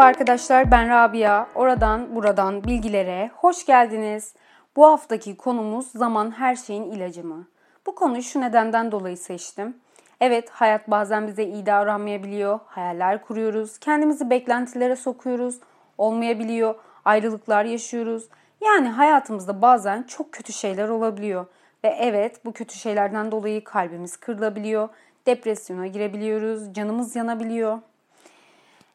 Merhaba arkadaşlar ben Rabia. Oradan buradan bilgilere hoş geldiniz. Bu haftaki konumuz zaman her şeyin ilacı mı? Bu konuyu şu nedenden dolayı seçtim. Evet hayat bazen bize iyi davranmayabiliyor. Hayaller kuruyoruz. Kendimizi beklentilere sokuyoruz. Olmayabiliyor. Ayrılıklar yaşıyoruz. Yani hayatımızda bazen çok kötü şeyler olabiliyor. Ve evet bu kötü şeylerden dolayı kalbimiz kırılabiliyor. Depresyona girebiliyoruz. Canımız yanabiliyor.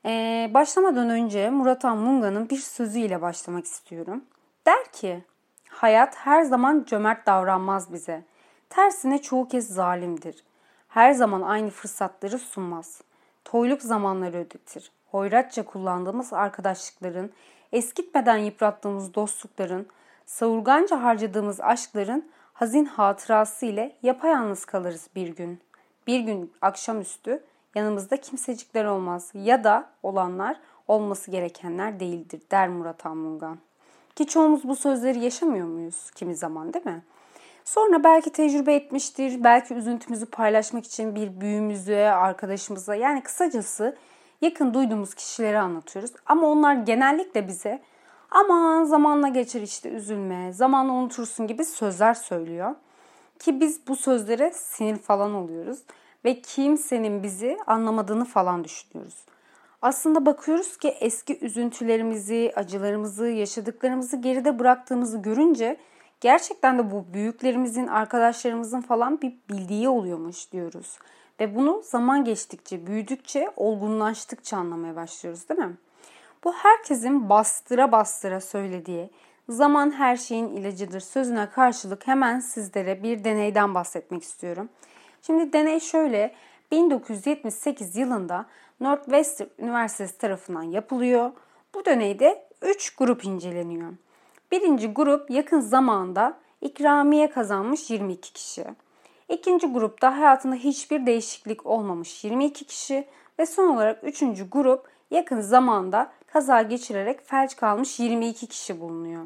Ee, başlamadan önce Murat Anmunga'nın bir sözüyle başlamak istiyorum. Der ki, hayat her zaman cömert davranmaz bize. Tersine çoğu kez zalimdir. Her zaman aynı fırsatları sunmaz. Toyluk zamanları ödetir. Hoyratça kullandığımız arkadaşlıkların, eskitmeden yıprattığımız dostlukların, savurganca harcadığımız aşkların hazin hatırası ile yapayalnız kalırız bir gün. Bir gün akşamüstü yanımızda kimsecikler olmaz ya da olanlar olması gerekenler değildir der Murat Anmungan. Ki çoğumuz bu sözleri yaşamıyor muyuz kimi zaman değil mi? Sonra belki tecrübe etmiştir, belki üzüntümüzü paylaşmak için bir büyüğümüze, arkadaşımıza yani kısacası yakın duyduğumuz kişileri anlatıyoruz. Ama onlar genellikle bize aman zamanla geçer işte üzülme, zamanla unutursun gibi sözler söylüyor. Ki biz bu sözlere sinir falan oluyoruz ve kimsenin bizi anlamadığını falan düşünüyoruz. Aslında bakıyoruz ki eski üzüntülerimizi, acılarımızı, yaşadıklarımızı geride bıraktığımızı görünce gerçekten de bu büyüklerimizin, arkadaşlarımızın falan bir bildiği oluyormuş diyoruz. Ve bunu zaman geçtikçe, büyüdükçe, olgunlaştıkça anlamaya başlıyoruz değil mi? Bu herkesin bastıra bastıra söylediği zaman her şeyin ilacıdır sözüne karşılık hemen sizlere bir deneyden bahsetmek istiyorum. Şimdi deney şöyle 1978 yılında Northwestern Üniversitesi tarafından yapılıyor. Bu deneyde 3 grup inceleniyor. Birinci grup yakın zamanda ikramiye kazanmış 22 kişi. İkinci grupta hayatında hiçbir değişiklik olmamış 22 kişi ve son olarak üçüncü grup yakın zamanda kaza geçirerek felç kalmış 22 kişi bulunuyor.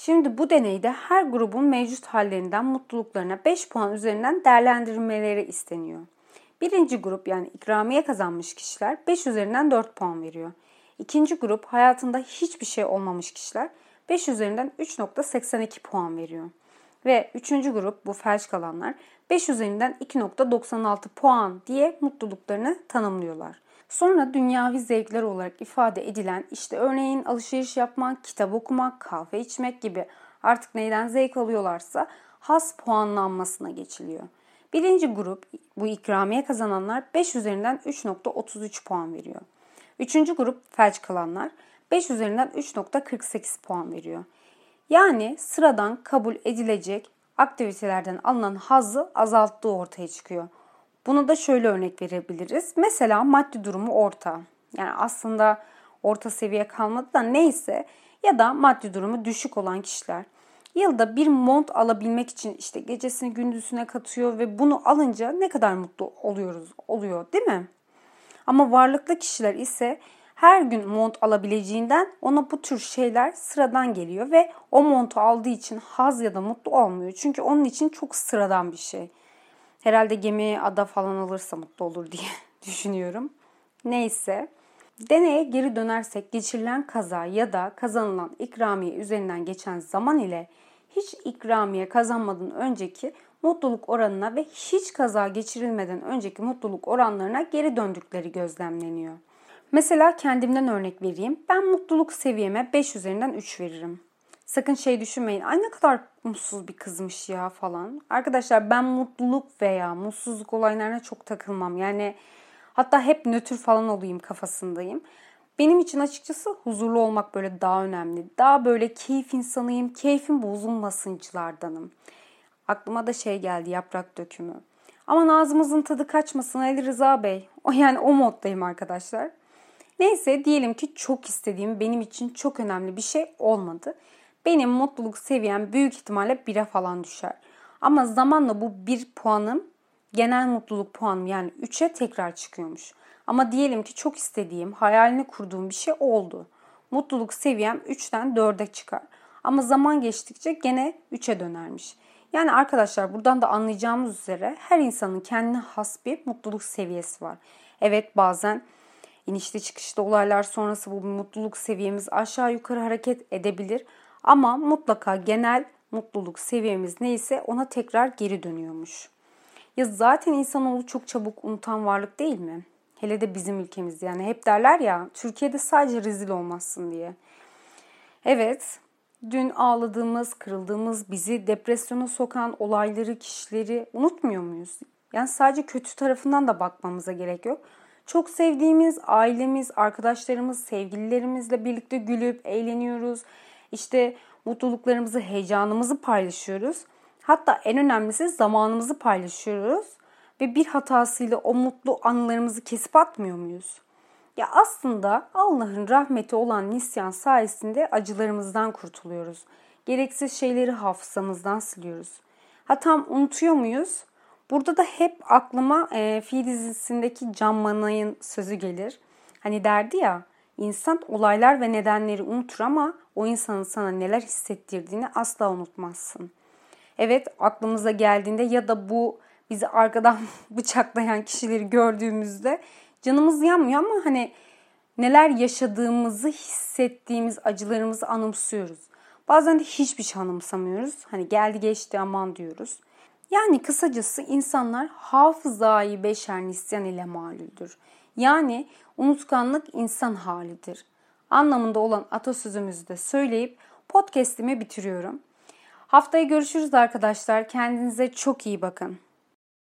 Şimdi bu deneyde her grubun mevcut hallerinden mutluluklarına 5 puan üzerinden değerlendirmeleri isteniyor. Birinci grup yani ikramiye kazanmış kişiler 5 üzerinden 4 puan veriyor. İkinci grup hayatında hiçbir şey olmamış kişiler 5 üzerinden 3.82 puan veriyor. Ve üçüncü grup bu felç kalanlar 5 üzerinden 2.96 puan diye mutluluklarını tanımlıyorlar. Sonra dünyavi zevkler olarak ifade edilen işte örneğin alışveriş yapmak, kitap okumak, kahve içmek gibi artık neyden zevk alıyorlarsa has puanlanmasına geçiliyor. Birinci grup bu ikramiye kazananlar 5 üzerinden 3.33 puan veriyor. Üçüncü grup felç kalanlar 5 üzerinden 3.48 puan veriyor. Yani sıradan kabul edilecek aktivitelerden alınan hazzı azalttığı ortaya çıkıyor. Bunu da şöyle örnek verebiliriz. Mesela maddi durumu orta. Yani aslında orta seviye kalmadı da neyse ya da maddi durumu düşük olan kişiler yılda bir mont alabilmek için işte gecesini gündüzüne katıyor ve bunu alınca ne kadar mutlu oluyoruz oluyor değil mi? Ama varlıklı kişiler ise her gün mont alabileceğinden ona bu tür şeyler sıradan geliyor ve o montu aldığı için haz ya da mutlu olmuyor. Çünkü onun için çok sıradan bir şey. Herhalde gemi ada falan alırsa mutlu olur diye düşünüyorum. Neyse. Deneye geri dönersek geçirilen kaza ya da kazanılan ikramiye üzerinden geçen zaman ile hiç ikramiye kazanmadan önceki mutluluk oranına ve hiç kaza geçirilmeden önceki mutluluk oranlarına geri döndükleri gözlemleniyor. Mesela kendimden örnek vereyim. Ben mutluluk seviyeme 5 üzerinden 3 veririm. Sakın şey düşünmeyin. Ay ne kadar mutsuz bir kızmış ya falan. Arkadaşlar ben mutluluk veya mutsuzluk olaylarına çok takılmam. Yani hatta hep nötr falan olayım kafasındayım. Benim için açıkçası huzurlu olmak böyle daha önemli. Daha böyle keyif insanıyım. Keyfim bozulmasıncılardanım. Aklıma da şey geldi yaprak dökümü. Ama ağzımızın tadı kaçmasın Ali Rıza Bey. O yani o moddayım arkadaşlar. Neyse diyelim ki çok istediğim benim için çok önemli bir şey olmadı benim mutluluk seviyem büyük ihtimalle 1'e falan düşer. Ama zamanla bu 1 puanım genel mutluluk puanım yani 3'e tekrar çıkıyormuş. Ama diyelim ki çok istediğim, hayalini kurduğum bir şey oldu. Mutluluk seviyem 3'ten 4'e çıkar. Ama zaman geçtikçe gene 3'e dönermiş. Yani arkadaşlar buradan da anlayacağımız üzere her insanın kendine has bir mutluluk seviyesi var. Evet bazen İnişli çıkışlı olaylar sonrası bu mutluluk seviyemiz aşağı yukarı hareket edebilir. Ama mutlaka genel mutluluk seviyemiz neyse ona tekrar geri dönüyormuş. Ya zaten insanoğlu çok çabuk unutan varlık değil mi? Hele de bizim ülkemiz yani hep derler ya Türkiye'de sadece rezil olmazsın diye. Evet, dün ağladığımız, kırıldığımız, bizi depresyona sokan olayları, kişileri unutmuyor muyuz? Yani sadece kötü tarafından da bakmamıza gerek yok. Çok sevdiğimiz ailemiz, arkadaşlarımız, sevgililerimizle birlikte gülüp eğleniyoruz. İşte mutluluklarımızı, heyecanımızı paylaşıyoruz. Hatta en önemlisi zamanımızı paylaşıyoruz ve bir hatasıyla o mutlu anılarımızı kesip atmıyor muyuz? Ya aslında Allah'ın rahmeti olan nisyan sayesinde acılarımızdan kurtuluyoruz. Gereksiz şeyleri hafızamızdan siliyoruz. Ha tam unutuyor muyuz? Burada da hep aklıma e, Fi dizisindeki Can Manay'ın sözü gelir. Hani derdi ya insan olaylar ve nedenleri unutur ama o insanın sana neler hissettirdiğini asla unutmazsın. Evet aklımıza geldiğinde ya da bu bizi arkadan bıçaklayan kişileri gördüğümüzde canımız yanmıyor ama hani neler yaşadığımızı hissettiğimiz acılarımızı anımsıyoruz. Bazen de hiçbir şey anımsamıyoruz. Hani geldi geçti aman diyoruz. Yani kısacası insanlar hafızayı beşer nisyan ile malüldür. Yani unutkanlık insan halidir. Anlamında olan atasözümüzü de söyleyip podcast'imi bitiriyorum. Haftaya görüşürüz arkadaşlar. Kendinize çok iyi bakın.